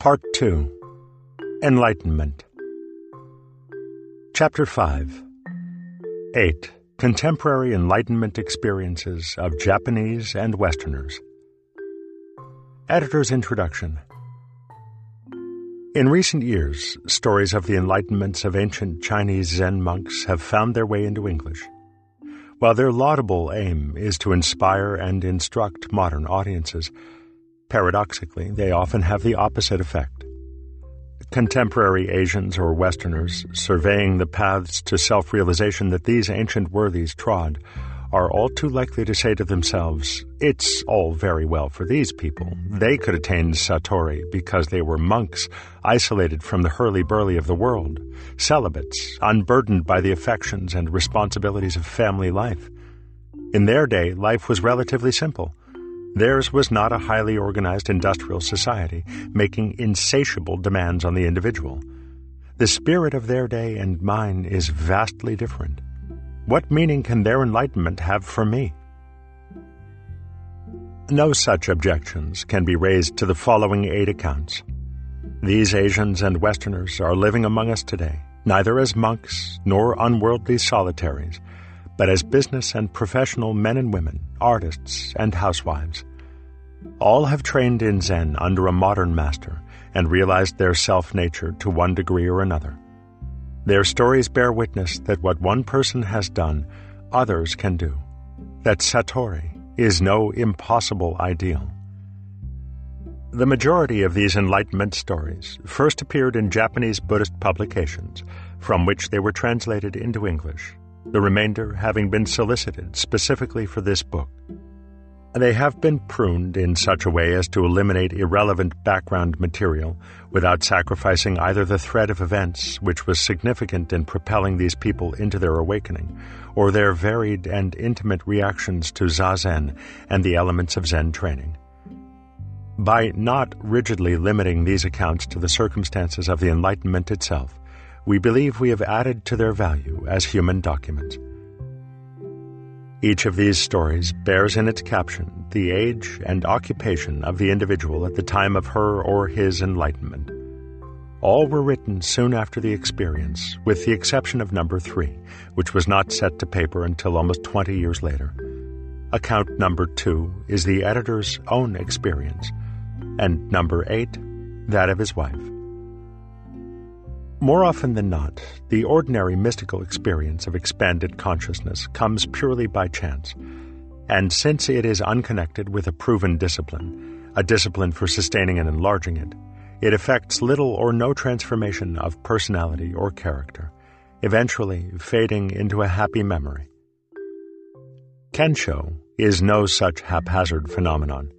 Part 2 Enlightenment Chapter 5 8. Contemporary Enlightenment Experiences of Japanese and Westerners. Editor's Introduction In recent years, stories of the enlightenments of ancient Chinese Zen monks have found their way into English. While their laudable aim is to inspire and instruct modern audiences, paradoxically, they often have the opposite effect. Contemporary Asians or Westerners, surveying the paths to self realization that these ancient worthies trod, are all too likely to say to themselves, It's all very well for these people. They could attain Satori because they were monks, isolated from the hurly burly of the world, celibates, unburdened by the affections and responsibilities of family life. In their day, life was relatively simple. Theirs was not a highly organized industrial society, making insatiable demands on the individual. The spirit of their day and mine is vastly different. What meaning can their enlightenment have for me? No such objections can be raised to the following eight accounts. These Asians and Westerners are living among us today, neither as monks nor unworldly solitaries, but as business and professional men and women, artists and housewives. All have trained in Zen under a modern master and realized their self nature to one degree or another. Their stories bear witness that what one person has done, others can do. That Satori is no impossible ideal. The majority of these Enlightenment stories first appeared in Japanese Buddhist publications, from which they were translated into English, the remainder having been solicited specifically for this book. They have been pruned in such a way as to eliminate irrelevant background material without sacrificing either the thread of events which was significant in propelling these people into their awakening, or their varied and intimate reactions to Zazen and the elements of Zen training. By not rigidly limiting these accounts to the circumstances of the Enlightenment itself, we believe we have added to their value as human documents. Each of these stories bears in its caption the age and occupation of the individual at the time of her or his enlightenment. All were written soon after the experience, with the exception of number three, which was not set to paper until almost 20 years later. Account number two is the editor's own experience, and number eight, that of his wife. More often than not, the ordinary mystical experience of expanded consciousness comes purely by chance. And since it is unconnected with a proven discipline, a discipline for sustaining and enlarging it, it effects little or no transformation of personality or character, eventually fading into a happy memory. Kensho is no such haphazard phenomenon.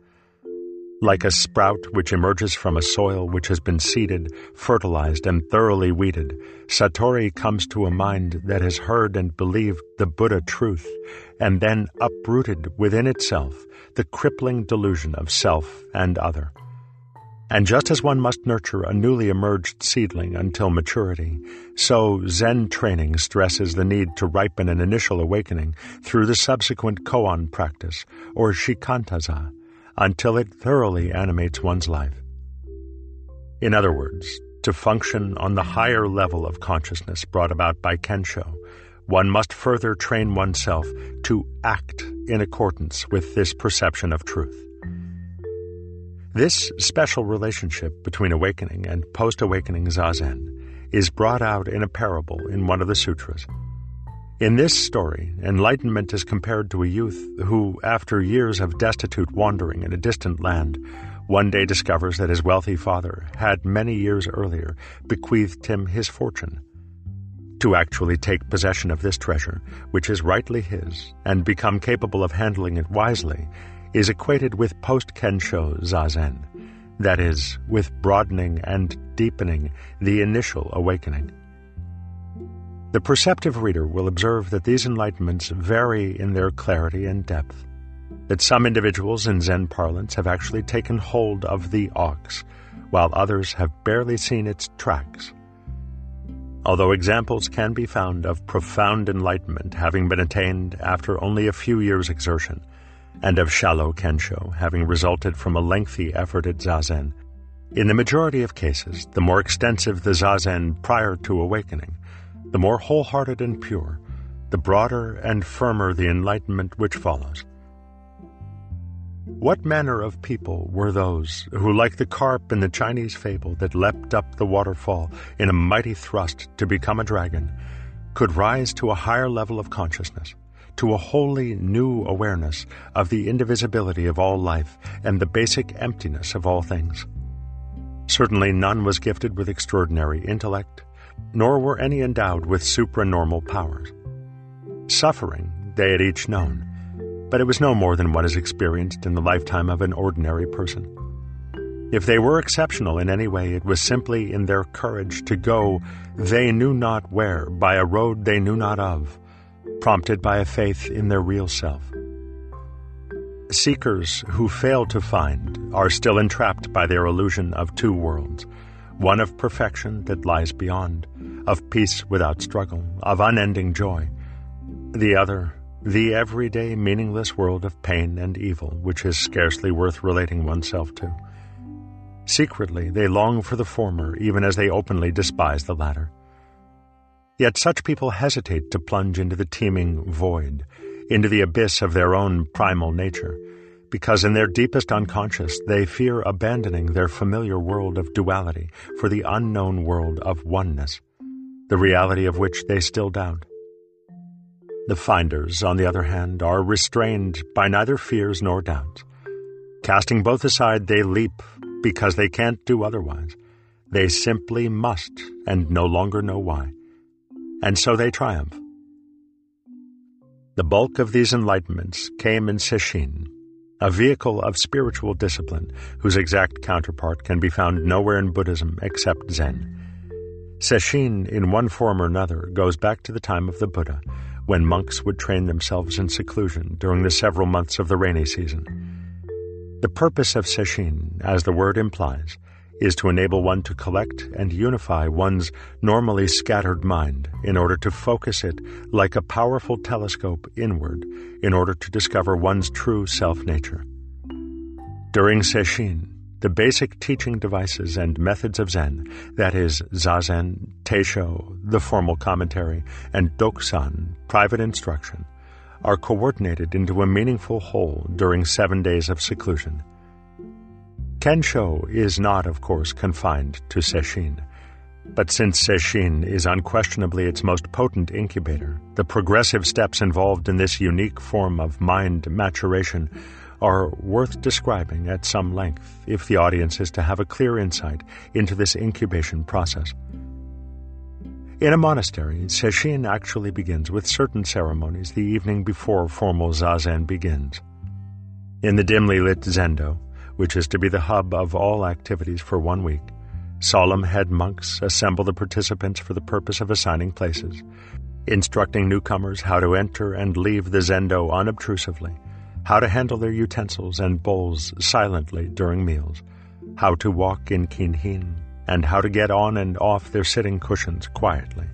Like a sprout which emerges from a soil which has been seeded, fertilized, and thoroughly weeded, Satori comes to a mind that has heard and believed the Buddha truth, and then uprooted within itself the crippling delusion of self and other. And just as one must nurture a newly emerged seedling until maturity, so Zen training stresses the need to ripen an initial awakening through the subsequent koan practice, or shikantaza, until it thoroughly animates one's life. In other words, to function on the higher level of consciousness brought about by Kensho, one must further train oneself to act in accordance with this perception of truth. This special relationship between awakening and post awakening zazen is brought out in a parable in one of the sutras. In this story, enlightenment is compared to a youth who, after years of destitute wandering in a distant land, one day discovers that his wealthy father had many years earlier bequeathed him his fortune. To actually take possession of this treasure, which is rightly his, and become capable of handling it wisely, is equated with post Kensho Zazen, that is, with broadening and deepening the initial awakening. The perceptive reader will observe that these enlightenments vary in their clarity and depth, that some individuals in Zen parlance have actually taken hold of the ox, while others have barely seen its tracks. Although examples can be found of profound enlightenment having been attained after only a few years' exertion, and of shallow kensho having resulted from a lengthy effort at zazen, In the majority of cases, the more extensive the zazen prior to awakening, the more wholehearted and pure, the broader and firmer the enlightenment which follows. What manner of people were those who, like the carp in the Chinese fable that leapt up the waterfall in a mighty thrust to become a dragon, could rise to a higher level of consciousness, to a wholly new awareness of the indivisibility of all life and the basic emptiness of all things? Certainly none was gifted with extraordinary intellect, nor were any endowed with supranormal powers. Suffering they had each known, but it was no more than what is experienced in the lifetime of an ordinary person. If they were exceptional in any way, it was simply in their courage to go they knew not where, by a road they knew not of, prompted by a faith in their real self. Seekers who fail to find are still entrapped by their illusion of two worlds one of perfection that lies beyond, of peace without struggle, of unending joy, the other, the everyday meaningless world of pain and evil, which is scarcely worth relating oneself to. Secretly, they long for the former, even as they openly despise the latter. Yet such people hesitate to plunge into the teeming void, into the abyss of their own primal nature, because in their deepest unconscious they fear abandoning their familiar world of duality for the unknown world of oneness, the reality of which they still doubt. The finders, on the other hand, are restrained by neither fears nor doubts. Casting both aside, they leap because they can't do otherwise. They simply must and no longer know why. And so they triumph. The bulk of these enlightenments came in Sesshin, a vehicle of spiritual discipline whose exact counterpart can be found nowhere in Buddhism except Zen. Sesshin, in one form or another, goes back to the time of the Buddha, when monks would train themselves in seclusion during the several months of the rainy season. The purpose of Sesshin, as the word implies, is to enable one to collect and unify one's normally scattered mind in order to focus it like a powerful telescope inward in order to discover one's true self nature. During Sesshin, the basic teaching devices and methods of Zen, that is, Zazen, Teisho, the formal commentary, and Dokusan, private instruction, are coordinated into a meaningful whole during seven days of seclusion. Kensho is not, of course, confined to Sesshin. But since Sesshin is unquestionably its most potent incubator, the progressive steps involved in this unique form of mind maturation are worth describing at some length if the audience is to have a clear insight into this incubation process. In a monastery, Sesshin actually begins with certain ceremonies the evening before formal zazen begins. In the dimly lit zendo, which is to be the hub of all activities for one week, solemn head monks assemble the participants for the purpose of assigning places, instructing newcomers how to enter and leave the zendo unobtrusively how to handle their utensils and bowls silently during meals, how to walk in kinhin, and how to get on and off their sitting cushions quietly.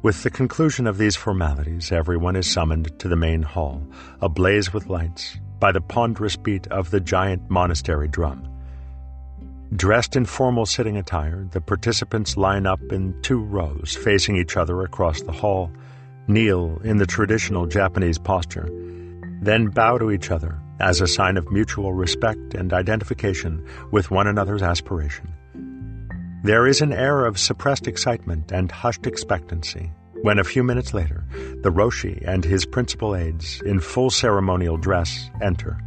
With the conclusion of these formalities, everyone is summoned to the main hall, ablaze with lights, by the ponderous beat of the giant monastery drum. Dressed in formal sitting attire, the participants line up in two rows facing each other across the hall, kneel in the traditional Japanese posture, then bow to each other as a sign of mutual respect and identification with one another's aspiration. There is an air of suppressed excitement and hushed expectancy when a few minutes later the Roshi and his principal aides, in full ceremonial dress, enter.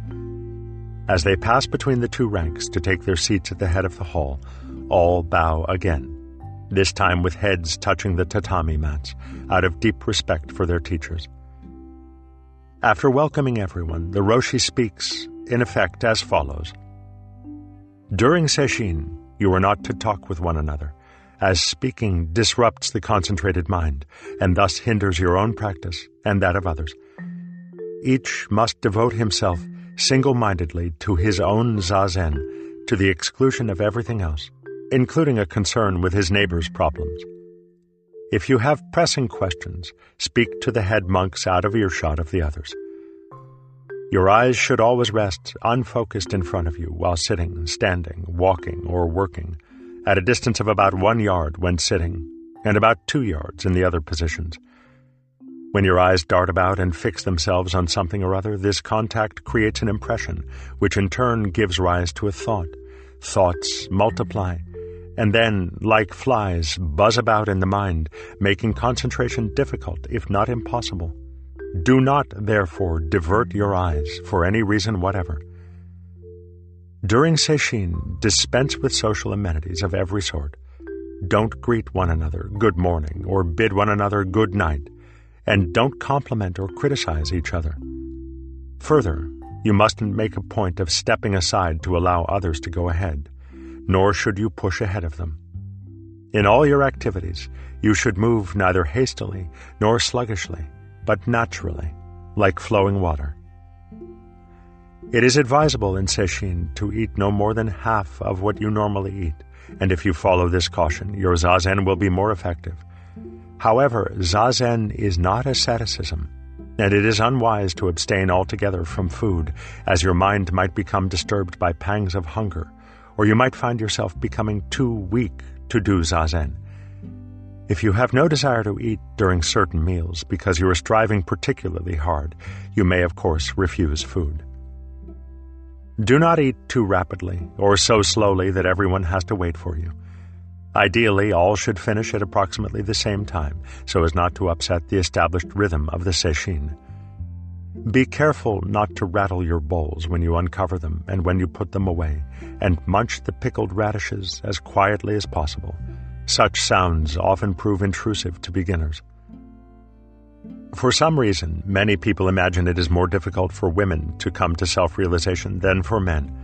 As they pass between the two ranks to take their seats at the head of the hall, all bow again, this time with heads touching the tatami mats, out of deep respect for their teachers. After welcoming everyone, the Roshi speaks, in effect, as follows During Sesshin, you are not to talk with one another, as speaking disrupts the concentrated mind and thus hinders your own practice and that of others. Each must devote himself single mindedly to his own zazen to the exclusion of everything else, including a concern with his neighbor's problems. If you have pressing questions, speak to the head monks out of earshot of the others. Your eyes should always rest unfocused in front of you while sitting, standing, walking, or working, at a distance of about one yard when sitting, and about two yards in the other positions. When your eyes dart about and fix themselves on something or other, this contact creates an impression, which in turn gives rise to a thought. Thoughts multiply, and then, like flies, buzz about in the mind, making concentration difficult, if not impossible. Do not, therefore, divert your eyes for any reason whatever. During Sesshin, dispense with social amenities of every sort. Don't greet one another good morning or bid one another good night, and don't compliment or criticize each other. Further, you mustn't make a point of stepping aside to allow others to go ahead, nor should you push ahead of them. In all your activities, you should move neither hastily nor sluggishly but naturally, like flowing water. It is advisable in Sesshin to eat no more than half of what you normally eat, and if you follow this caution, your zazen will be more effective. However, zazen is not asceticism, and it is unwise to abstain altogether from food, as your mind might become disturbed by pangs of hunger, or you might find yourself becoming too weak to do zazen. If you have no desire to eat during certain meals because you are striving particularly hard, you may, of course, refuse food. Do not eat too rapidly or so slowly that everyone has to wait for you. Ideally, all should finish at approximately the same time so as not to upset the established rhythm of the Sesshin. Be careful not to rattle your bowls when you uncover them and when you put them away, and munch the pickled radishes as quietly as possible. Such sounds often prove intrusive to beginners. For some reason, many people imagine it is more difficult for women to come to self realization than for men.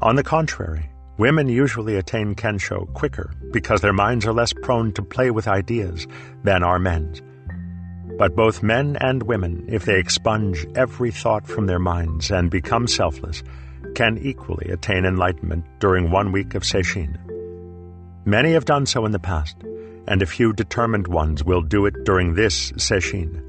On the contrary, women usually attain Kensho quicker because their minds are less prone to play with ideas than are men's. But both men and women, if they expunge every thought from their minds and become selfless, can equally attain enlightenment during one week of Sesshin. Many have done so in the past, and a few determined ones will do it during this Sesshin.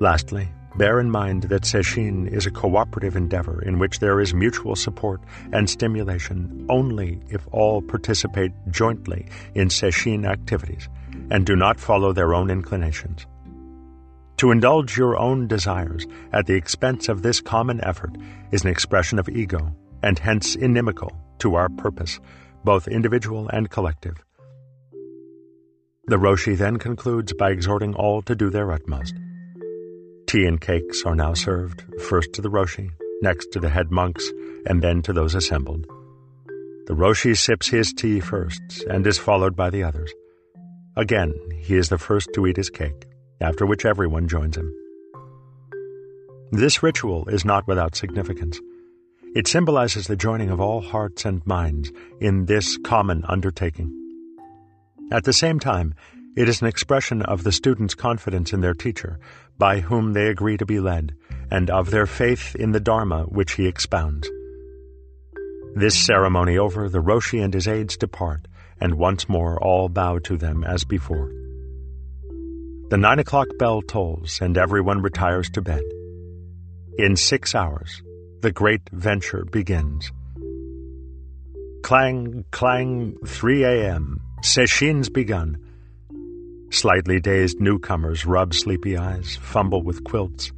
Lastly, bear in mind that Sesshin is a cooperative endeavor in which there is mutual support and stimulation only if all participate jointly in Sesshin activities and do not follow their own inclinations. To indulge your own desires at the expense of this common effort is an expression of ego and hence inimical to our purpose both individual and collective. The Roshi then concludes by exhorting all to do their utmost. Tea and cakes are now served, first to the Roshi, next to the head monks, and then to those assembled. The Roshi sips his tea first and is followed by the others. Again, he is the first to eat his cake, after which everyone joins him. This ritual is not without significance. It symbolizes the joining of all hearts and minds in this common undertaking. At the same time, it is an expression of the students' confidence in their teacher, by whom they agree to be led, and of their faith in the Dharma which he expounds. This ceremony over, the Roshi and his aides depart, and once more all bow to them as before. The nine o'clock bell tolls, and everyone retires to bed. In six hours, the great venture begins. Clang, clang, 3 a.m. Sesshin's begun. Slightly dazed newcomers rub sleepy eyes, fumble with quilts.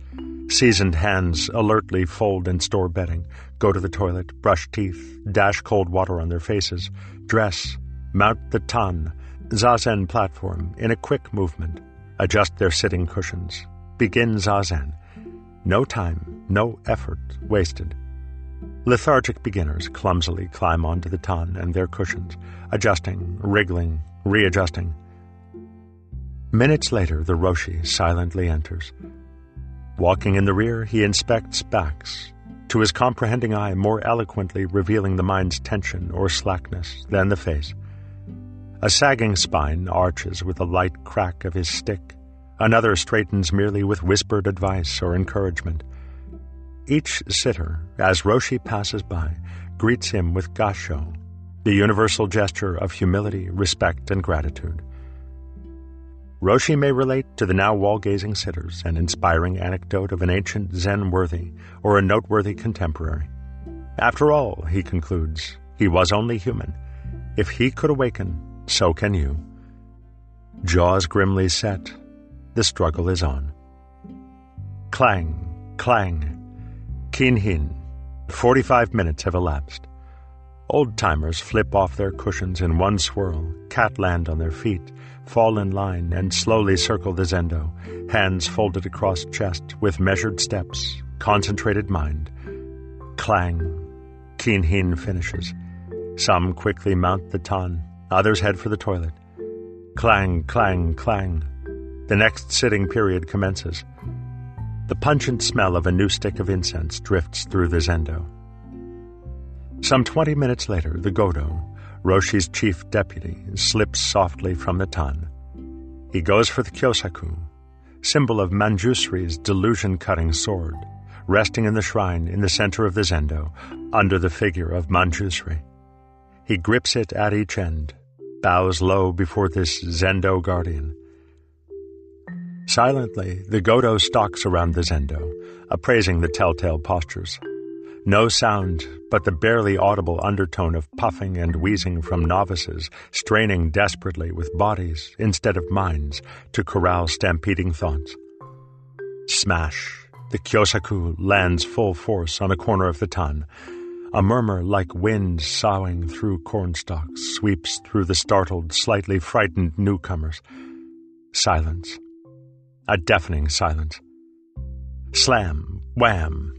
Seasoned hands alertly fold and store bedding, go to the toilet, brush teeth, dash cold water on their faces, dress, mount the tan, zazen platform in a quick movement, adjust their sitting cushions, begin zazen, no time, no effort wasted. Lethargic beginners clumsily climb onto the tan and their cushions, adjusting, wriggling, readjusting. Minutes later, the Roshi silently enters. Walking in the rear, he inspects backs, to his comprehending eye more eloquently revealing the mind's tension or slackness than the face. A sagging spine arches with the light crack of his stick Another straightens merely with whispered advice or encouragement. Each sitter, as Roshi passes by, greets him with gasho, the universal gesture of humility, respect, and gratitude. Roshi may relate to the now wall-gazing sitters an inspiring anecdote of an ancient Zen worthy or a noteworthy contemporary. After all, he concludes, he was only human. If he could awaken, so can you. Jaws grimly set, the struggle is on. Clang, clang, kinhin. Forty-five minutes have elapsed. Old timers flip off their cushions in one swirl, cat land on their feet, fall in line, and slowly circle the zendo, hands folded across chest with measured steps, concentrated mind. Clang. Kinhin finishes. Some quickly mount the tan, others head for the toilet. Clang, clang, clang. The next sitting period commences. The pungent smell of a new stick of incense drifts through the zendo. Some twenty minutes later, the Godo, Roshi's chief deputy, slips softly from the tan. He goes for the Kyosaku, symbol of Manjusri's delusion-cutting sword, resting in the shrine in the center of the zendo, under the figure of Manjusri. He grips it at each end, bows low before this zendo guardian. Silently, the Godo stalks around the zendo, appraising the telltale postures. No sound but the barely audible undertone of puffing and wheezing from novices, straining desperately with bodies instead of minds to corral stampeding thoughts. Smash! The kyosaku lands full force on a corner of the tan. A murmur like wind soughing through cornstalks sweeps through the startled, slightly frightened newcomers. Silence. A deafening silence. Slam, wham,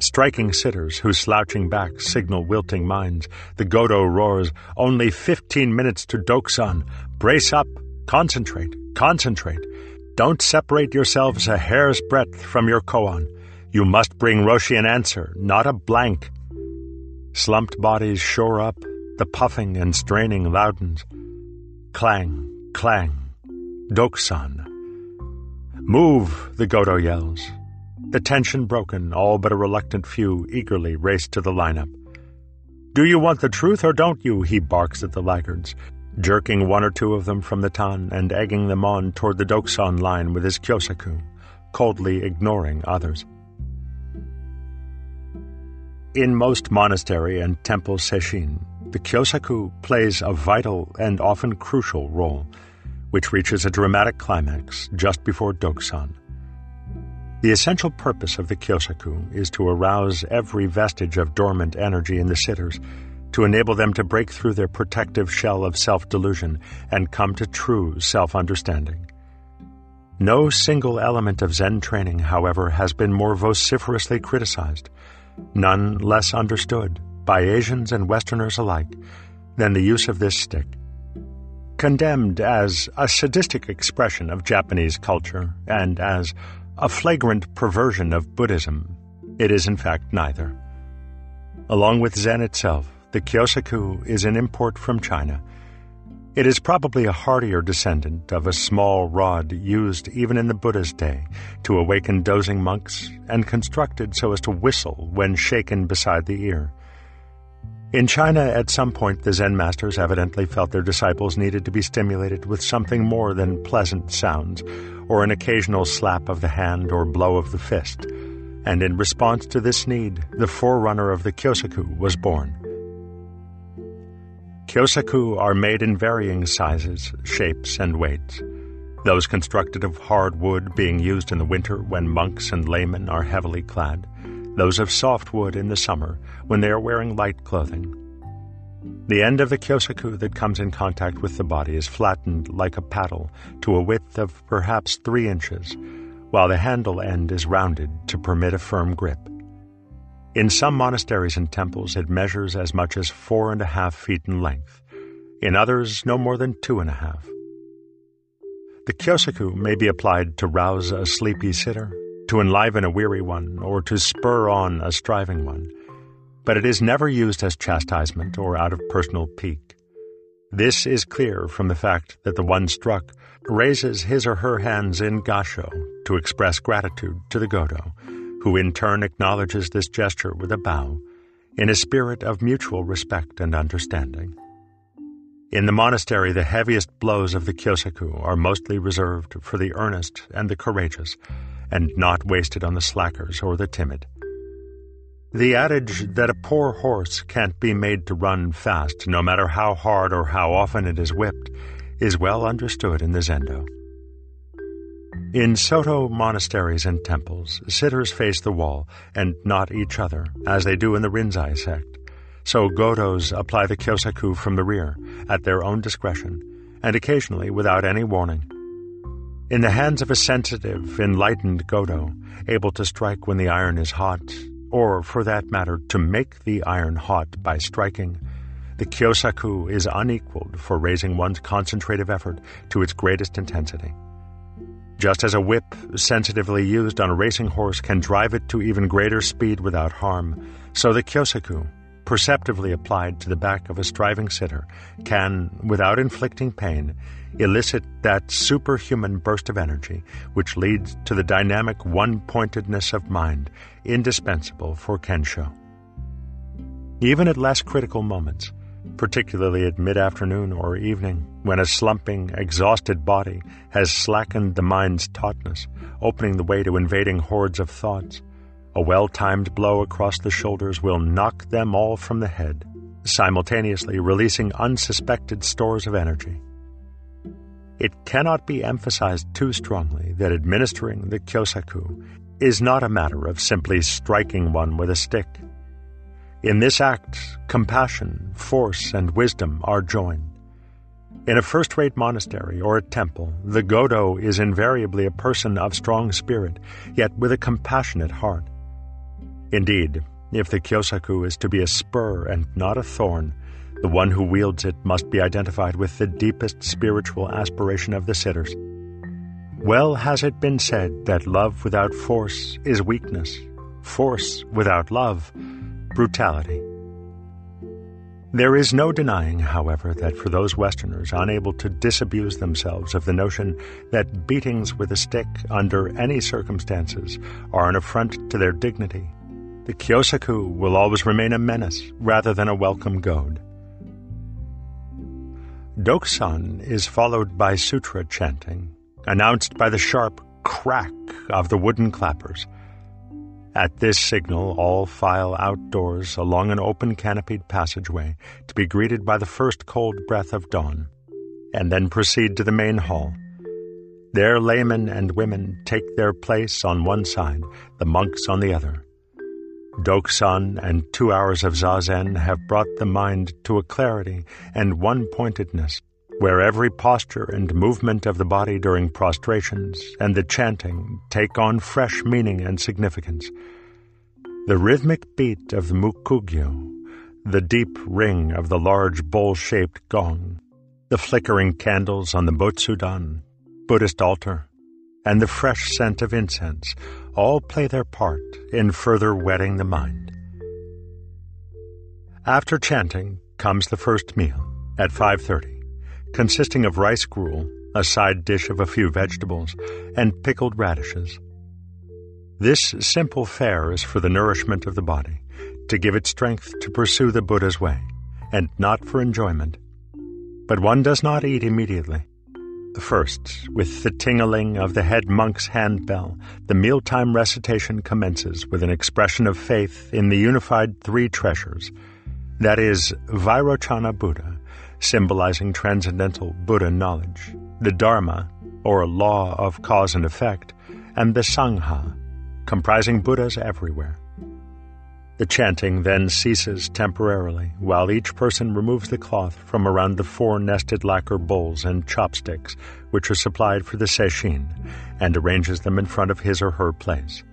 Striking sitters whose slouching backs signal wilting minds, the Godo roars, Only fifteen minutes to Dokusan. Brace up. Concentrate. Concentrate. Don't separate yourselves a hair's breadth from your koan. You must bring Roshi an answer, not a blank. Slumped bodies shore up, the puffing and straining loudens. Clang, clang. Dokusan. Move, the Godo yells. The tension broken, all but a reluctant few eagerly race to the lineup. Do you want the truth or don't you? He barks at the laggards, jerking one or two of them from the tan and egging them on toward the Dokusan line with his kyosaku, coldly ignoring others. In most monastery and temple sesshin, the kyosaku plays a vital and often crucial role, which reaches a dramatic climax just before dokusan. The essential purpose of the kyosaku is to arouse every vestige of dormant energy in the sitters, to enable them to break through their protective shell of self-delusion and come to true self-understanding. No single element of Zen training, however, has been more vociferously criticized, none less understood, by Asians and Westerners alike, than the use of this stick. Condemned as a sadistic expression of Japanese culture and as a flagrant perversion of Buddhism. It is in fact neither. Along with Zen itself, the Kyosaku is an import from China. It is probably a hardier descendant of a small rod used even in the Buddha's day to awaken dozing monks and constructed so as to whistle when shaken beside the ear. In China, at some point, the Zen masters evidently felt their disciples needed to be stimulated with something more than pleasant sounds or an occasional slap of the hand or blow of the fist. And in response to this need, the forerunner of the kyosaku was born. Kyosaku are made in varying sizes, shapes, and weights. Those constructed of hard wood being used in the winter when monks and laymen are heavily clad, those of soft wood in the summer when they are wearing light clothing, the end of the kyosaku that comes in contact with the body is flattened like a paddle to a width of perhaps three inches, while the handle end is rounded to permit a firm grip. In some monasteries and temples, it measures as much as four and a half feet in length. In others, no more than two and a half. The kyosaku may be applied to rouse a sleepy sitter, to enliven a weary one, or to spur on a striving one but it is never used as chastisement or out of personal pique. This is clear from the fact that the one struck raises his or her hands in gasho to express gratitude to the Godo, who in turn acknowledges this gesture with a bow, in a spirit of mutual respect and understanding. In the monastery, the heaviest blows of the kyosaku are mostly reserved for the earnest and the courageous, and not wasted on the slackers or the timid. The adage that a poor horse can't be made to run fast, no matter how hard or how often it is whipped, is well understood in the Zendo. In Soto monasteries and temples, sitters face the wall and not each other, as they do in the Rinzai sect. So Godos apply the kyosaku from the rear, at their own discretion, and occasionally without any warning. In the hands of a sensitive, enlightened Godo, able to strike when the iron is hot, or, for that matter, to make the iron hot by striking, the kyosaku is unequaled for raising one's concentrative effort to its greatest intensity. Just as a whip, sensitively used on a racing horse, can drive it to even greater speed without harm, so the kyosaku, perceptively applied to the back of a striving sitter, can, without inflicting pain, elicit that superhuman burst of energy which leads to the dynamic one pointedness of mind indispensable for Kensho. Even at less critical moments, particularly at mid afternoon or evening, when a slumping, exhausted body has slackened the mind's tautness, opening the way to invading hordes of thoughts, a well timed blow across the shoulders will knock them all from the head, simultaneously releasing unsuspected stores of energy. It cannot be emphasized too strongly that administering the kyosaku is not a matter of simply striking one with a stick. In this act, compassion, force, and wisdom are joined. In a first rate monastery or a temple, the Godo is invariably a person of strong spirit, yet with a compassionate heart. Indeed, if the kyosaku is to be a spur and not a thorn, the one who wields it must be identified with the deepest spiritual aspiration of the sitters. Well has it been said that love without force is weakness, force without love, brutality. There is no denying, however, that for those Westerners unable to disabuse themselves of the notion that beatings with a stick under any circumstances are an affront to their dignity, the Kyosaku will always remain a menace rather than a welcome goad. Dokusan is followed by sutra chanting, announced by the sharp crack of the wooden clappers. At this signal, all file outdoors along an open canopied passageway to be greeted by the first cold breath of dawn, and then proceed to the main hall. There, laymen and women take their place on one side, the monks on the other. Dokusan and two hours of zazen have brought the mind to a clarity and one pointedness, where every posture and movement of the body during prostrations and the chanting take on fresh meaning and significance. The rhythmic beat of the mokugyo, the deep ring of the large bowl shaped gong, the flickering candles on the Butsudan, Buddhist altar, and the fresh scent of incense all play their part in further whetting the mind. After chanting comes the first meal at 5:30, consisting of rice gruel, a side dish of a few vegetables, and pickled radishes. This simple fare is for the nourishment of the body, to give it strength to pursue the Buddha's way, and not for enjoyment. But one does not eat immediately. First, with the tingling of the head monk's handbell, the mealtime recitation commences with an expression of faith in the unified three treasures that is, Vairochana Buddha, symbolizing transcendental Buddha knowledge, the Dharma, or law of cause and effect, and the Sangha, comprising Buddhas everywhere. The chanting then ceases temporarily while each person removes the cloth from around the four nested lacquer bowls and chopsticks which are supplied for the sesshin and arranges them in front of his or her place.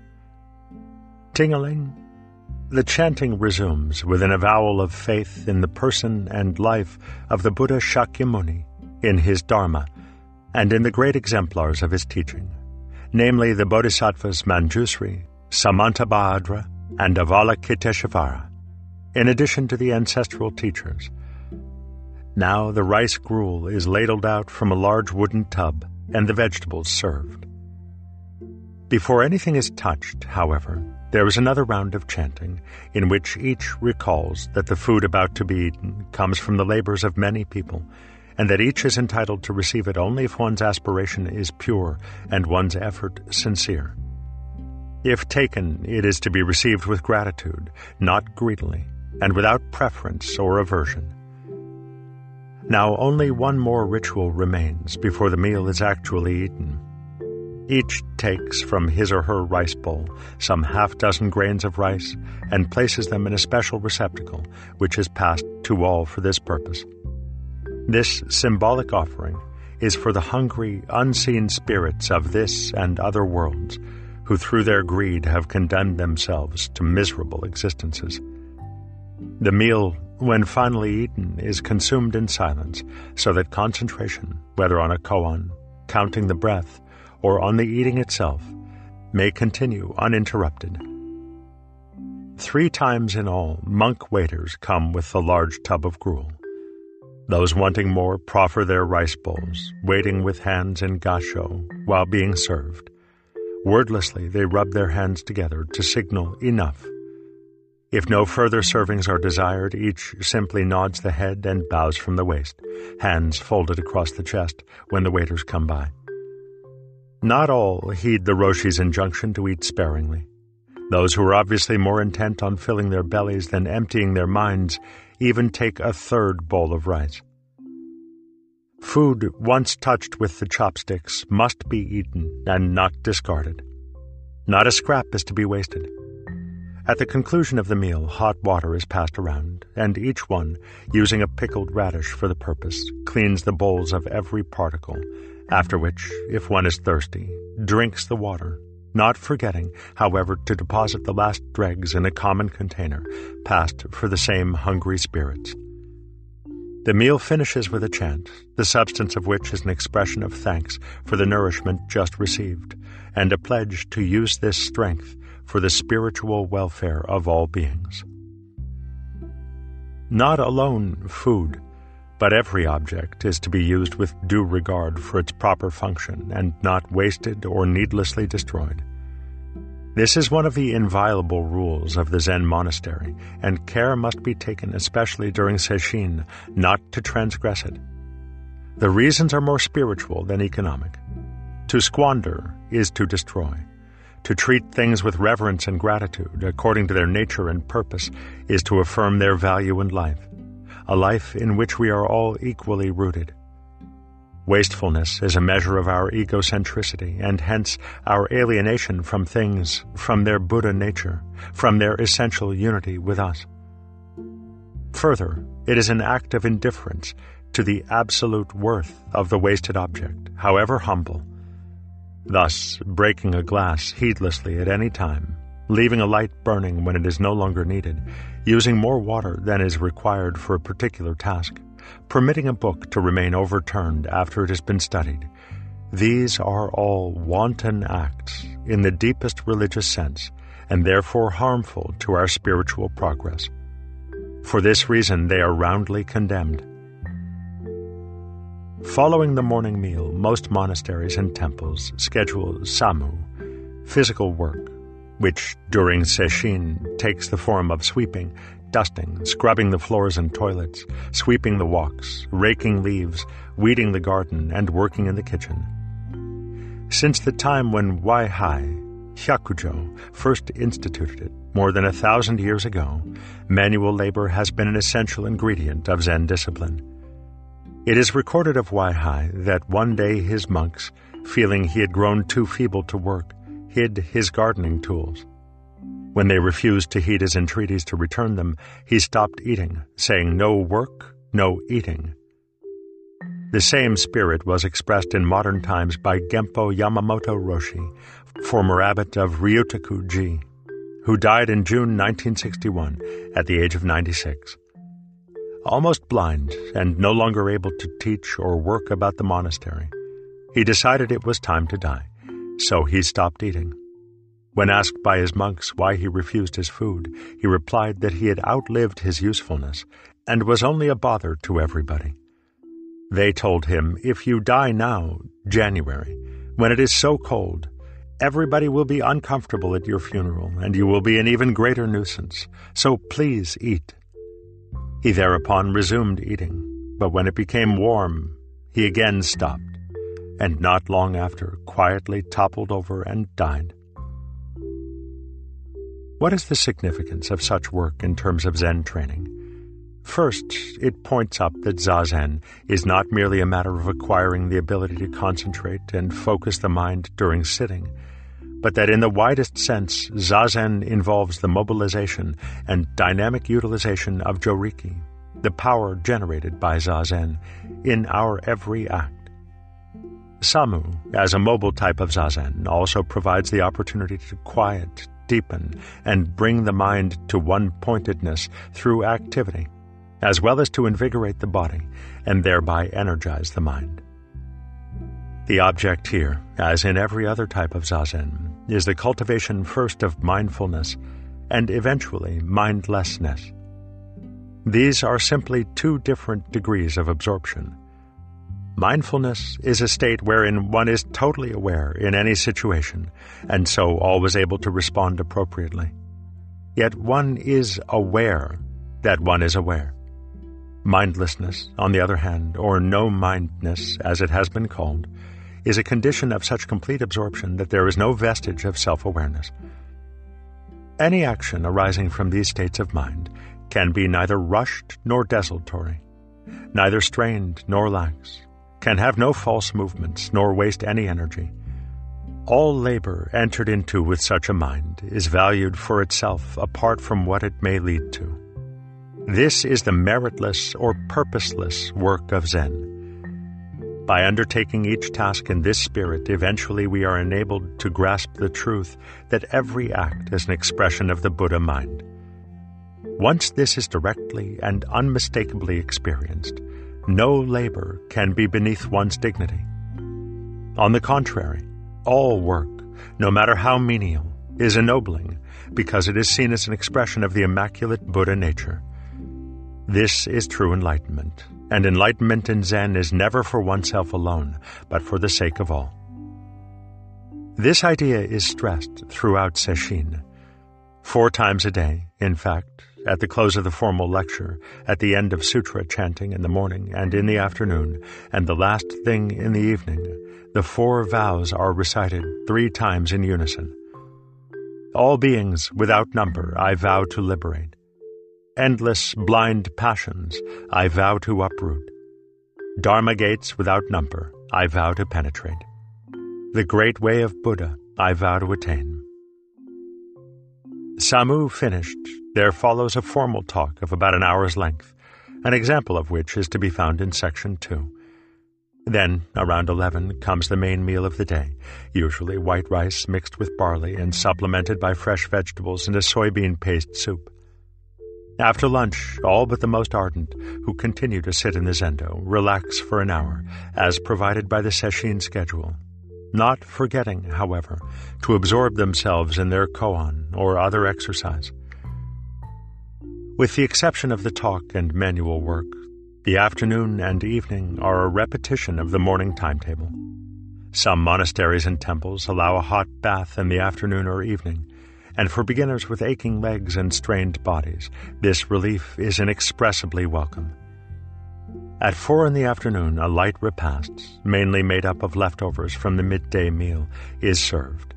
Tingling, the chanting resumes with an avowal of faith in the person and life of the Buddha Shakyamuni, in his Dharma, and in the great exemplars of his teaching, namely the Bodhisattvas Manjusri, Samantabhadra, and Avalokiteshvara, in addition to the ancestral teachers. Now the rice gruel is ladled out from a large wooden tub and the vegetables served. Before anything is touched, however, there is another round of chanting, in which each recalls that the food about to be eaten comes from the labors of many people, and that each is entitled to receive it only if one's aspiration is pure and one's effort sincere. If taken, it is to be received with gratitude, not greedily, and without preference or aversion. Now only one more ritual remains before the meal is actually eaten. Each takes from his or her rice bowl some half dozen grains of rice and places them in a special receptacle, which is passed to all for this purpose. This symbolic offering is for the hungry, unseen spirits of this and other worlds, who through their greed have condemned themselves to miserable existences. The meal, when finally eaten, is consumed in silence, so that concentration, whether on a koan, counting the breath, or on the eating itself, may continue uninterrupted. Three times in all, monk waiters come with the large tub of gruel. Those wanting more proffer their rice bowls, waiting with hands in gasho while being served. Wordlessly, they rub their hands together to signal enough. If no further servings are desired, each simply nods the head and bows from the waist, hands folded across the chest when the waiters come by. Not all heed the Roshi's injunction to eat sparingly. Those who are obviously more intent on filling their bellies than emptying their minds even take a third bowl of rice. Food once touched with the chopsticks must be eaten and not discarded. Not a scrap is to be wasted. At the conclusion of the meal, hot water is passed around, and each one, using a pickled radish for the purpose, cleans the bowls of every particle after which, if one is thirsty, drinks the water, not forgetting, however, to deposit the last dregs in a common container, passed for the same hungry spirits. The meal finishes with a chant, the substance of which is an expression of thanks for the nourishment just received, and a pledge to use this strength for the spiritual welfare of all beings. Not alone food, but every object is to be used with due regard for its proper function and not wasted or needlessly destroyed. This is one of the inviolable rules of the Zen monastery, and care must be taken, especially during Sesshin, not to transgress it. The reasons are more spiritual than economic. To squander is to destroy. To treat things with reverence and gratitude, according to their nature and purpose, is to affirm their value in life a life in which we are all equally rooted. Wastefulness is a measure of our egocentricity and hence our alienation from things, from their Buddha nature, from their essential unity with us. Further, it is an act of indifference to the absolute worth of the wasted object, however humble. Thus, breaking a glass heedlessly at any time leaving a light burning when it is no longer needed, using more water than is required for a particular task, permitting a book to remain overturned after it has been studied. These are all wanton acts in the deepest religious sense and therefore harmful to our spiritual progress. For this reason, they are roundly condemned. Following the morning meal, most monasteries and temples schedule samu, physical work, which during Sesshin takes the form of sweeping, dusting, scrubbing the floors and toilets, sweeping the walks, raking leaves, weeding the garden, and working in the kitchen. Since the time when Waihai, Hyakujo, first instituted it, more than a thousand years ago, manual labor has been an essential ingredient of Zen discipline. It is recorded of Waihai that one day his monks, feeling he had grown too feeble to work, hid his gardening tools. When they refused to heed his entreaties to return them, he stopped eating, saying, No work, no eating. The same spirit was expressed in modern times by Gempo Yamamoto Roshi, former abbot of Ryutaku-ji, who died in June 1961 at the age of 96. Almost blind and no longer able to teach or work about the monastery, he decided it was time to die. So he stopped eating. When asked by his monks why he refused his food, he replied that he had outlived his usefulness and was only a bother to everybody. They told him, If you die now, January, when it is so cold, Everybody will be uncomfortable at your funeral, and you will be an even greater nuisance. So please eat. He thereupon resumed eating, but when it became warm, he again stopped, and not long after quietly toppled over and died. What is the significance of such work in terms of Zen training? First, it points up that Zazen is not merely a matter of acquiring the ability to concentrate and focus the mind during sitting, but that in the widest sense, Zazen involves the mobilization and dynamic utilization of Joriki, the power generated by Zazen, in our every act. Samu, as a mobile type of Zazen, also provides the opportunity to quiet, deepen, and bring the mind to one pointedness through activity as well as to invigorate the body and thereby energize the mind. The object here, as in every other type of zazen, is the cultivation first of mindfulness and eventually mindlessness. These are simply two different degrees of absorption. Mindfulness is a state wherein one is totally aware in any situation and so always able to respond appropriately. Yet one is aware that one is aware. Mindlessness, on the other hand, or no mindness, as it has been called, is a condition of such complete absorption that there is no vestige of self awareness. Any action arising from these states of mind can be neither rushed nor desultory, neither strained nor lax, can have no false movements nor waste any energy. All labor entered into with such a mind is valued for itself apart from what it may lead to. This is the meritless or purposeless work of Zen. By undertaking each task in this spirit, eventually we are enabled to grasp the truth that every act is an expression of the Buddha mind. Once this is directly and unmistakably experienced, no labor can be beneath one's dignity. On the contrary, all work, no matter how menial, is ennobling because it is seen as an expression of the immaculate Buddha nature. This is true enlightenment, and enlightenment in Zen is never for oneself alone, but for the sake of all. This idea is stressed throughout Sesshin. Four times a day, in fact, at the close of the formal lecture, at the end of sutra chanting in the morning and in the afternoon, and the last thing in the evening, the four vows are recited three times in unison. All beings, without number, I vow to liberate endless blind passions I vow to uproot. Dharma gates without number I vow to penetrate. The great way of Buddha I vow to attain. Samu finished, there follows a formal talk of about an hour's length, an example of which is to be found in section 2. Then, around 11, comes the main meal of the day, usually white rice mixed with barley and supplemented by fresh vegetables and a soybean paste soup. After lunch, all but the most ardent, who continue to sit in the zendo, relax for an hour, as provided by the sesshin schedule, not forgetting, however, to absorb themselves in their koan or other exercise. With the exception of the talk and manual work, the afternoon and evening are a repetition of the morning timetable. Some monasteries and temples allow a hot bath in the afternoon or evening, and for beginners with aching legs and strained bodies, this relief is inexpressibly welcome. At four in the afternoon, a light repast, mainly made up of leftovers from the midday meal, is served.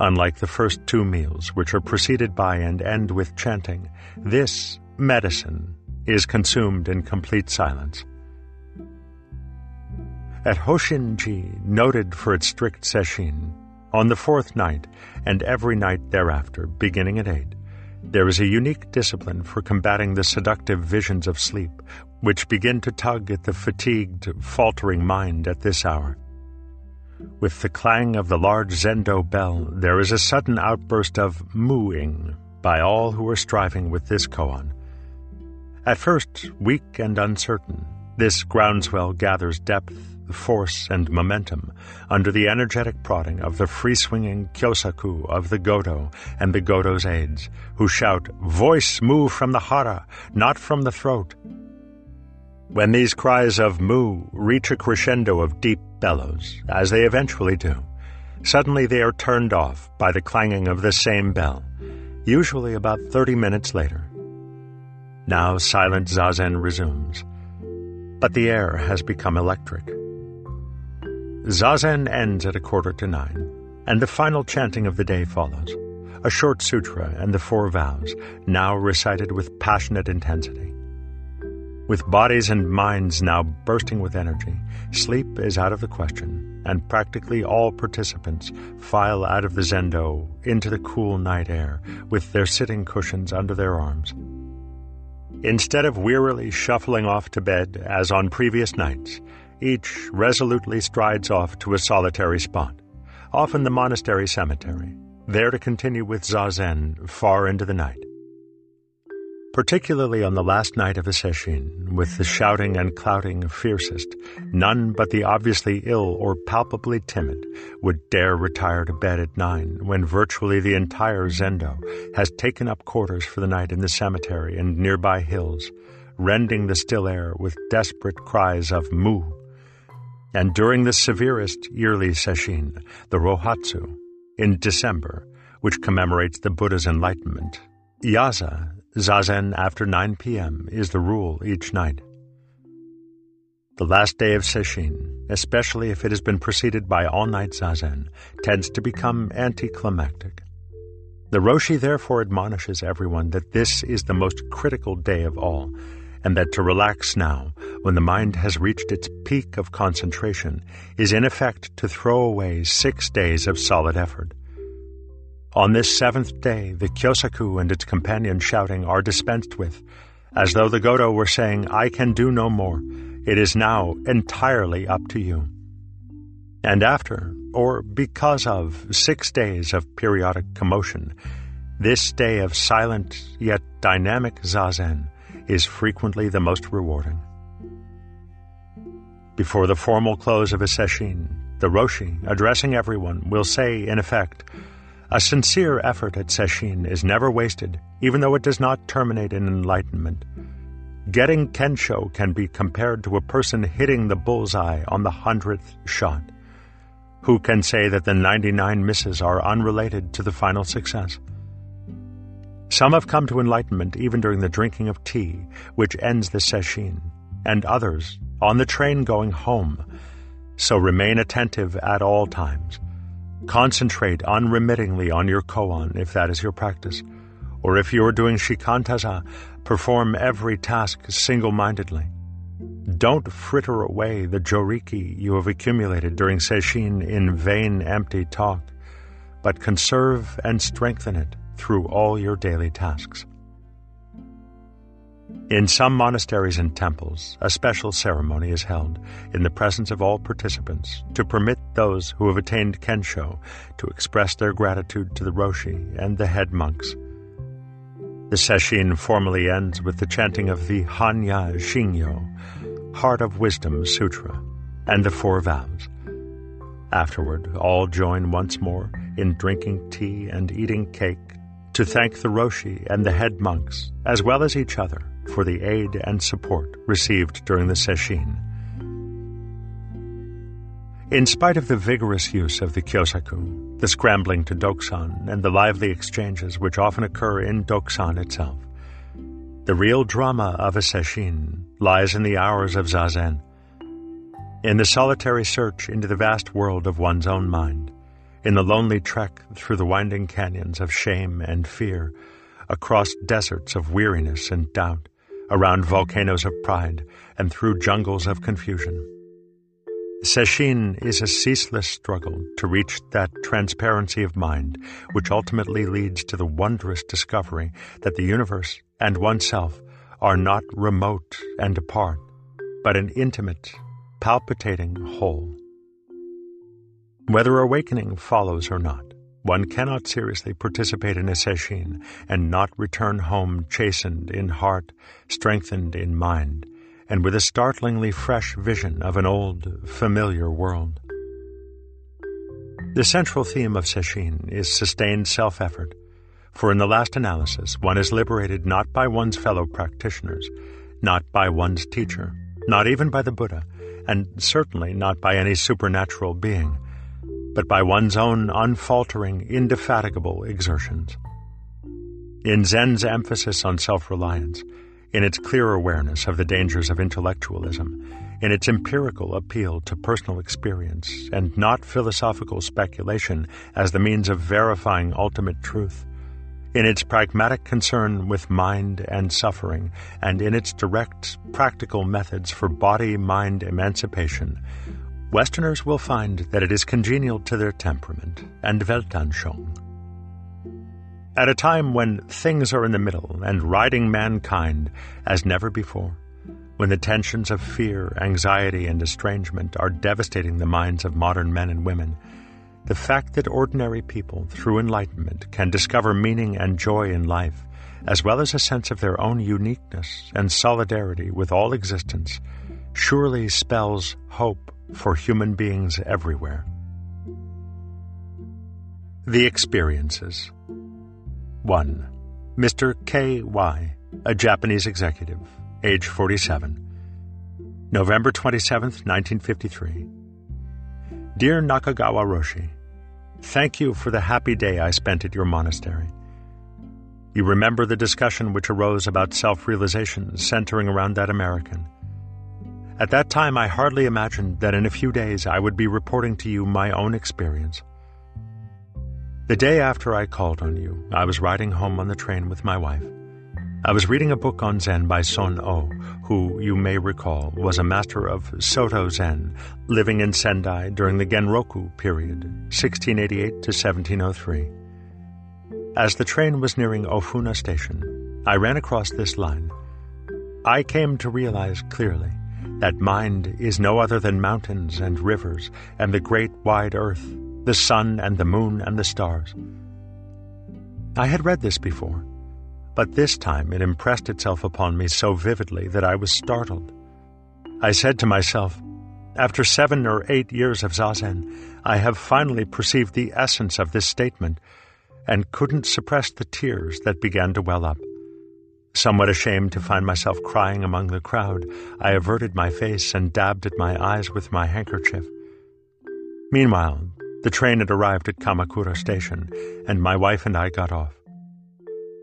Unlike the first two meals, which are preceded by and end with chanting, this medicine is consumed in complete silence. At Hosshinji, noted for its strict sesshin, on the fourth night, and every night thereafter, beginning at eight, there is a unique discipline for combating the seductive visions of sleep, which begin to tug at the fatigued, faltering mind at this hour. With the clang of the large zendo bell, there is a sudden outburst of mooing by all who are striving with this koan. At first, weak and uncertain, this groundswell gathers depth force, and momentum under the energetic prodding of the free-swinging kyosaku of the Godo and the Godo's aides, who shout, Voice move from the hara, not from the throat. When these cries of mu reach a crescendo of deep bellows, as they eventually do, Suddenly they are turned off by the clanging of the same bell, usually about 30 minutes later. Now silent zazen resumes, but the air has become electric. Zazen ends at a quarter to nine, and the final chanting of the day follows a short sutra and the four vows, now recited with passionate intensity. With bodies and minds now bursting with energy, sleep is out of the question, and practically all participants file out of the zendo into the cool night air with their sitting cushions under their arms. Instead of wearily shuffling off to bed as on previous nights, each resolutely strides off to a solitary spot, often the monastery cemetery, there to continue with zazen far into the night particularly on the last night of a sesshin, with the shouting and clouting fiercest, none but the obviously ill or palpably timid would dare retire to bed at nine, when virtually the entire zendo has taken up quarters for the night in the cemetery and nearby hills, rending the still air with desperate cries of mu. And during the severest yearly sesshin, the Rohatsu, in December, which commemorates the Buddha's enlightenment, Yaza, Zazen after 9 p.m. is the rule each night. The last day of Sesshin, especially if it has been preceded by all-night Zazen, tends to become anticlimactic. The Roshi therefore admonishes everyone that this is the most critical day of all, and that to relax now, when the mind has reached its peak of concentration, is in effect to throw away six days of solid effort. On this seventh day, the Kyosaku and its companion shouting are dispensed with, as though the Godo were saying, I can do no more. It is now entirely up to you. And after, or because of, six days of periodic commotion, this day of silent yet dynamic zazen is frequently the most rewarding. Before the formal close of a sesshin, the Roshi, addressing everyone, will say, in effect, a sincere effort at sesshin is never wasted, even though it does not terminate in enlightenment. Getting kensho can be compared to a person hitting the bullseye on the hundredth shot. Who can say that the 99 misses are unrelated to the final success? Some have come to enlightenment even during the drinking of tea, which ends the sesshin, and others on the train going home. So remain attentive at all times. Concentrate unremittingly on your koan if that is your practice. Or if you are doing shikantaza, perform every task single mindedly. Don't fritter away the joriki you have accumulated during sesshin in vain empty talk, but conserve and strengthen it through all your daily tasks. In some monasteries and temples, a special ceremony is held in the presence of all participants to permit those who have attained kensho to express their gratitude to the roshi and the head monks. The sesshin formally ends with the chanting of the Hanya Shingyo, Heart of Wisdom Sutra, and the Four Vows. Afterward, all join once more in drinking tea and eating cake to thank the roshi and the head monks, as well as each other for the aid and support received during the sesshin. In spite of the vigorous use of the kyosaku, the scrambling to dokusan, and the lively exchanges which often occur in dokusan itself, the real drama of a sesshin lies in the hours of zazen, in the solitary search into the vast world of one's own mind, in the lonely trek through the winding canyons of shame and fear, across deserts of weariness and doubt, around volcanoes of pride, and through jungles of confusion. Sesshin is a ceaseless struggle to reach that transparency of mind which ultimately leads to the wondrous discovery that the universe and oneself are not remote and apart, but an intimate, palpitating whole. Whether awakening follows or not, one cannot seriously participate in a sesshin and not return home chastened in heart, strengthened in mind, and with a startlingly fresh vision of an old, familiar world. The central theme of sesshin is sustained self-effort, for in the last analysis one is liberated not by one's fellow practitioners, not by one's teacher, not even by the Buddha, and certainly not by any supernatural being, but by one's own unfaltering, indefatigable exertions. In Zen's emphasis on self reliance, in its clear awareness of the dangers of intellectualism, in its empirical appeal to personal experience and not philosophical speculation as the means of verifying ultimate truth, in its pragmatic concern with mind and suffering, and in its direct, practical methods for body mind emancipation, Westerners will find that it is congenial to their temperament and Weltanschauung. At a time when things are in the middle and riding mankind as never before, when the tensions of fear, anxiety, and estrangement are devastating the minds of modern men and women, the fact that ordinary people, through enlightenment, can discover meaning and joy in life, as well as a sense of their own uniqueness and solidarity with all existence, surely spells hope for human beings everywhere. The Experiences 1. Mr. K. Y., a Japanese executive, age 47. November 27, 1953. Dear Nakagawa Roshi, Thank you for the happy day I spent at your monastery. You remember the discussion which arose about self realization centering around that American. At that time, I hardly imagined that in a few days I would be reporting to you my own experience. The day after I called on you, I was riding home on the train with my wife. I was reading a book on Zen by Son O, who, you may recall, was a master of Soto Zen, living in Sendai during the Genroku period, 1688 to 1703. As the train was nearing Ofuna Station, I ran across this line. I came to realize clearly that mind is no other than mountains and rivers and the great wide earth, the sun and the moon and the stars. I had read this before but this time it impressed itself upon me so vividly that I was startled. I said to myself, after seven or eight years of Zazen, I have finally perceived the essence of this statement and couldn't suppress the tears that began to well up. Somewhat ashamed to find myself crying among the crowd, I averted my face and dabbed at my eyes with my handkerchief. Meanwhile, the train had arrived at Kamakura Station, and my wife and I got off.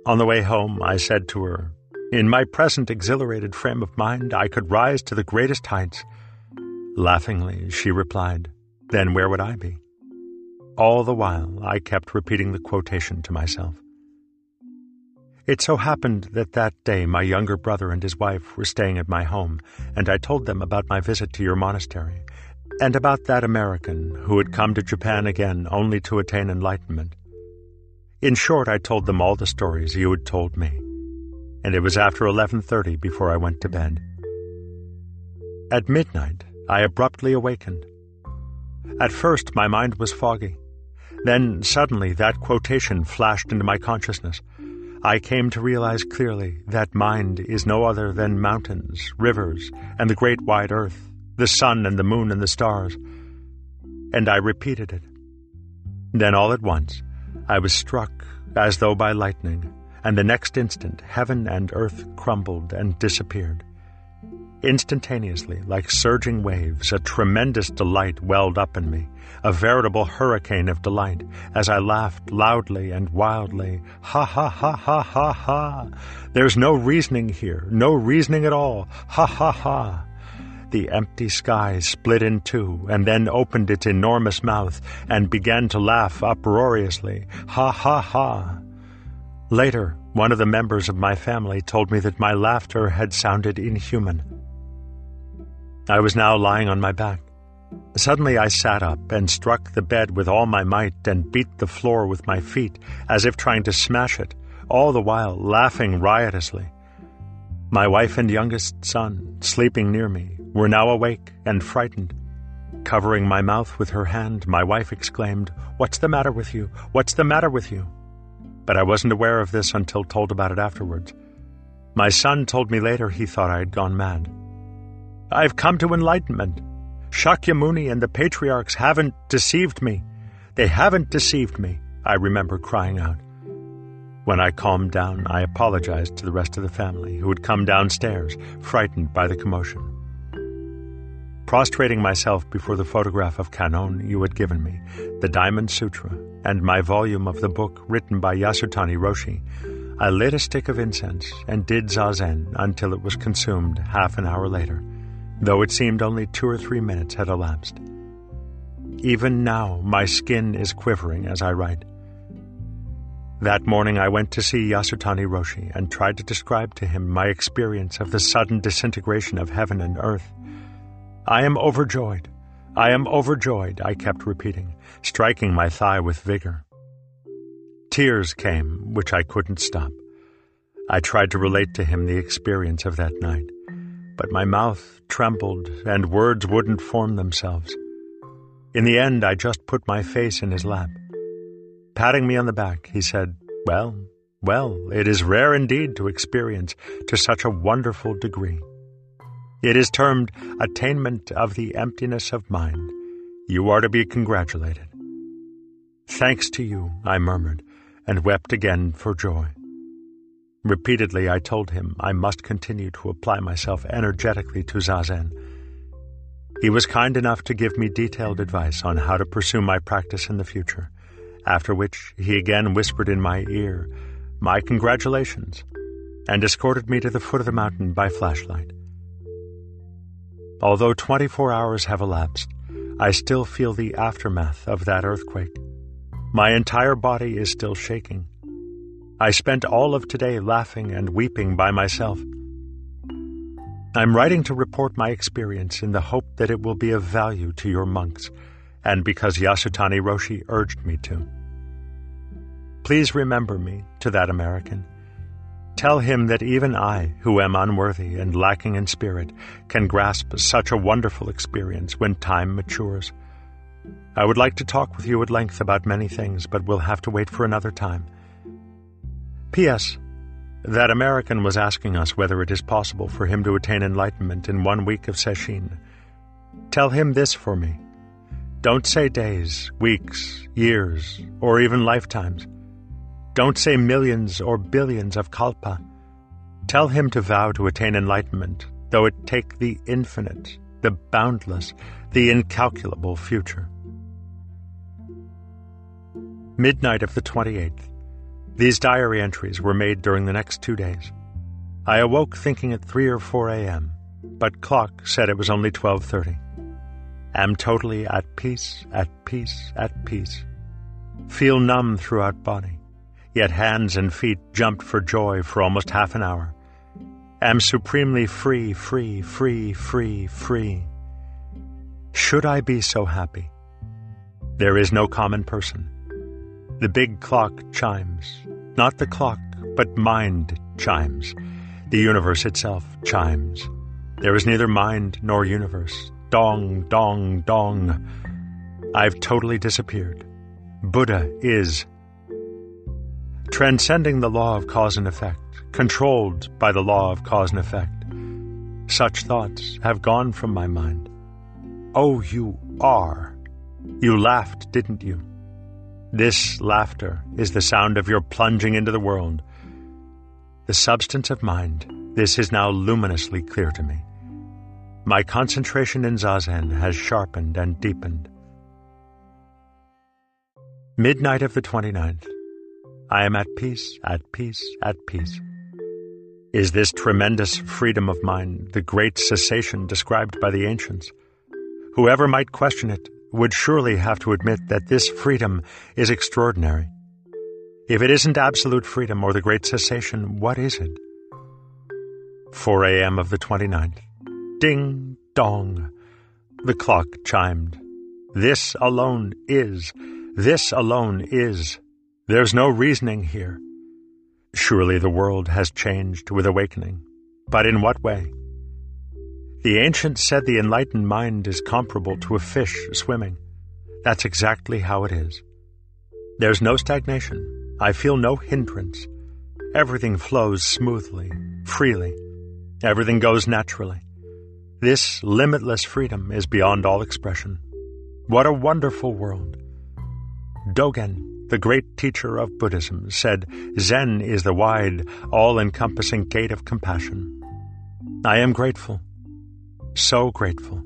On the way home, I said to her, In my present exhilarated frame of mind, I could rise to the greatest heights. Laughingly, she replied, Then where would I be? All the while, I kept repeating the quotation to myself. It so happened that that day my younger brother and his wife were staying at my home, and I told them about my visit to your monastery, and about that American who had come to Japan again only to attain enlightenment. In short, I told them all the stories you had told me, and it was after 11:30 before I went to bed. At midnight, I abruptly awakened. At first, my mind was foggy. Then, suddenly, that quotation flashed into my consciousness. I came to realize clearly that mind is no other than mountains, rivers, and the great wide earth, the sun and the moon and the stars. And I repeated it. Then, all at once, I was struck as though by lightning, and the next instant heaven and earth crumbled and disappeared. Instantaneously, like surging waves, a tremendous delight welled up in me, a veritable hurricane of delight, as I laughed loudly and wildly. Ha ha ha ha ha ha! There's no reasoning here, no reasoning at all. Ha ha ha! The empty sky split in two, and then opened its enormous mouth and began to laugh uproariously. Ha ha ha! Later, one of the members of my family told me that my laughter had sounded inhuman. I was now lying on my back. Suddenly I sat up and struck the bed with all my might and beat the floor with my feet as if trying to smash it, all the while laughing riotously. My wife and youngest son, sleeping near me, were now awake and frightened. Covering my mouth with her hand, my wife exclaimed, What's the matter with you? What's the matter with you? But I wasn't aware of this until told about it afterwards. My son told me later he thought I had gone mad. I've come to enlightenment. Shakyamuni and the patriarchs haven't deceived me. They haven't deceived me, I remember crying out. When I calmed down, I apologized to the rest of the family, who had come downstairs, frightened by the commotion. Prostrating myself before the photograph of Kannon you had given me, the Diamond Sutra, and my volume of the book written by Yasutani Roshi, I lit a stick of incense and did zazen until it was consumed half an hour later, though it seemed only two or three minutes had elapsed. Even now, my skin is quivering as I write. That morning I went to see Yasutani Roshi and tried to describe to him my experience of the sudden disintegration of heaven and earth. I am overjoyed. I am overjoyed, I kept repeating, striking my thigh with vigor. Tears came, which I couldn't stop. I tried to relate to him the experience of that night, but my mouth trembled and words wouldn't form themselves. In the end, I just put my face in his lap. Patting me on the back, he said, Well, well, it is rare indeed to experience to such a wonderful degree. It is termed attainment of the emptiness of mind. You are to be congratulated. Thanks to you, I murmured, and wept again for joy. Repeatedly I told him I must continue to apply myself energetically to Zazen. He was kind enough to give me detailed advice on how to pursue my practice in the future after which he again whispered in my ear, My congratulations, and escorted me to the foot of the mountain by flashlight. Although 24 hours have elapsed, I still feel the aftermath of that earthquake. My entire body is still shaking. I spent all of today laughing and weeping by myself. I'm writing to report my experience in the hope that it will be of value to your monks, and because Yasutani Roshi urged me to. Please remember me to that American. Tell him that even I, who am unworthy and lacking in spirit, can grasp such a wonderful experience when time matures. I would like to talk with you at length about many things, but we'll have to wait for another time. P.S. That American was asking us whether it is possible for him to attain enlightenment in one week of Sesshin. Tell him this for me. Don't say days, weeks, years, or even lifetimes. Don't say millions or billions of kalpa. Tell him to vow to attain enlightenment, though it take the infinite, the boundless, the incalculable future. Midnight of the 28th. These diary entries were made during the next two days. I awoke thinking at 3 or 4 a.m., but clock said it was only 12.30. Am totally at peace, at peace, at peace. Feel numb throughout body yet hands and feet jumped for joy for almost half an hour. Am supremely free, free, free, free, free. Should I be so happy? There is no common person. The big clock chimes. Not the clock, but mind chimes. The universe itself chimes. There is neither mind nor universe. Dong, dong, dong. I've totally disappeared. Buddha is transcending the law of cause and effect, controlled by the law of cause and effect. Such thoughts have gone from my mind. Oh, you are. You laughed, didn't you? This laughter is the sound of your plunging into the world. The substance of mind, this is now luminously clear to me. My concentration in Zazen has sharpened and deepened. Midnight of the 29th. I am at peace, at peace, at peace. Is this tremendous freedom of mind the great cessation described by the ancients? Whoever might question it would surely have to admit that this freedom is extraordinary. If it isn't absolute freedom or the great cessation, what is it? 4 a.m. of the 29th. Ding dong. The clock chimed. This alone is. This alone is. There's no reasoning here. Surely the world has changed with awakening. But in what way? The ancients said the enlightened mind is comparable to a fish swimming. That's exactly how it is. There's no stagnation. I feel no hindrance. Everything flows smoothly, freely. Everything goes naturally. This limitless freedom is beyond all expression. What a wonderful world. Dogen the great teacher of Buddhism, said Zen is the wide, all encompassing gate of compassion. I am grateful, so grateful.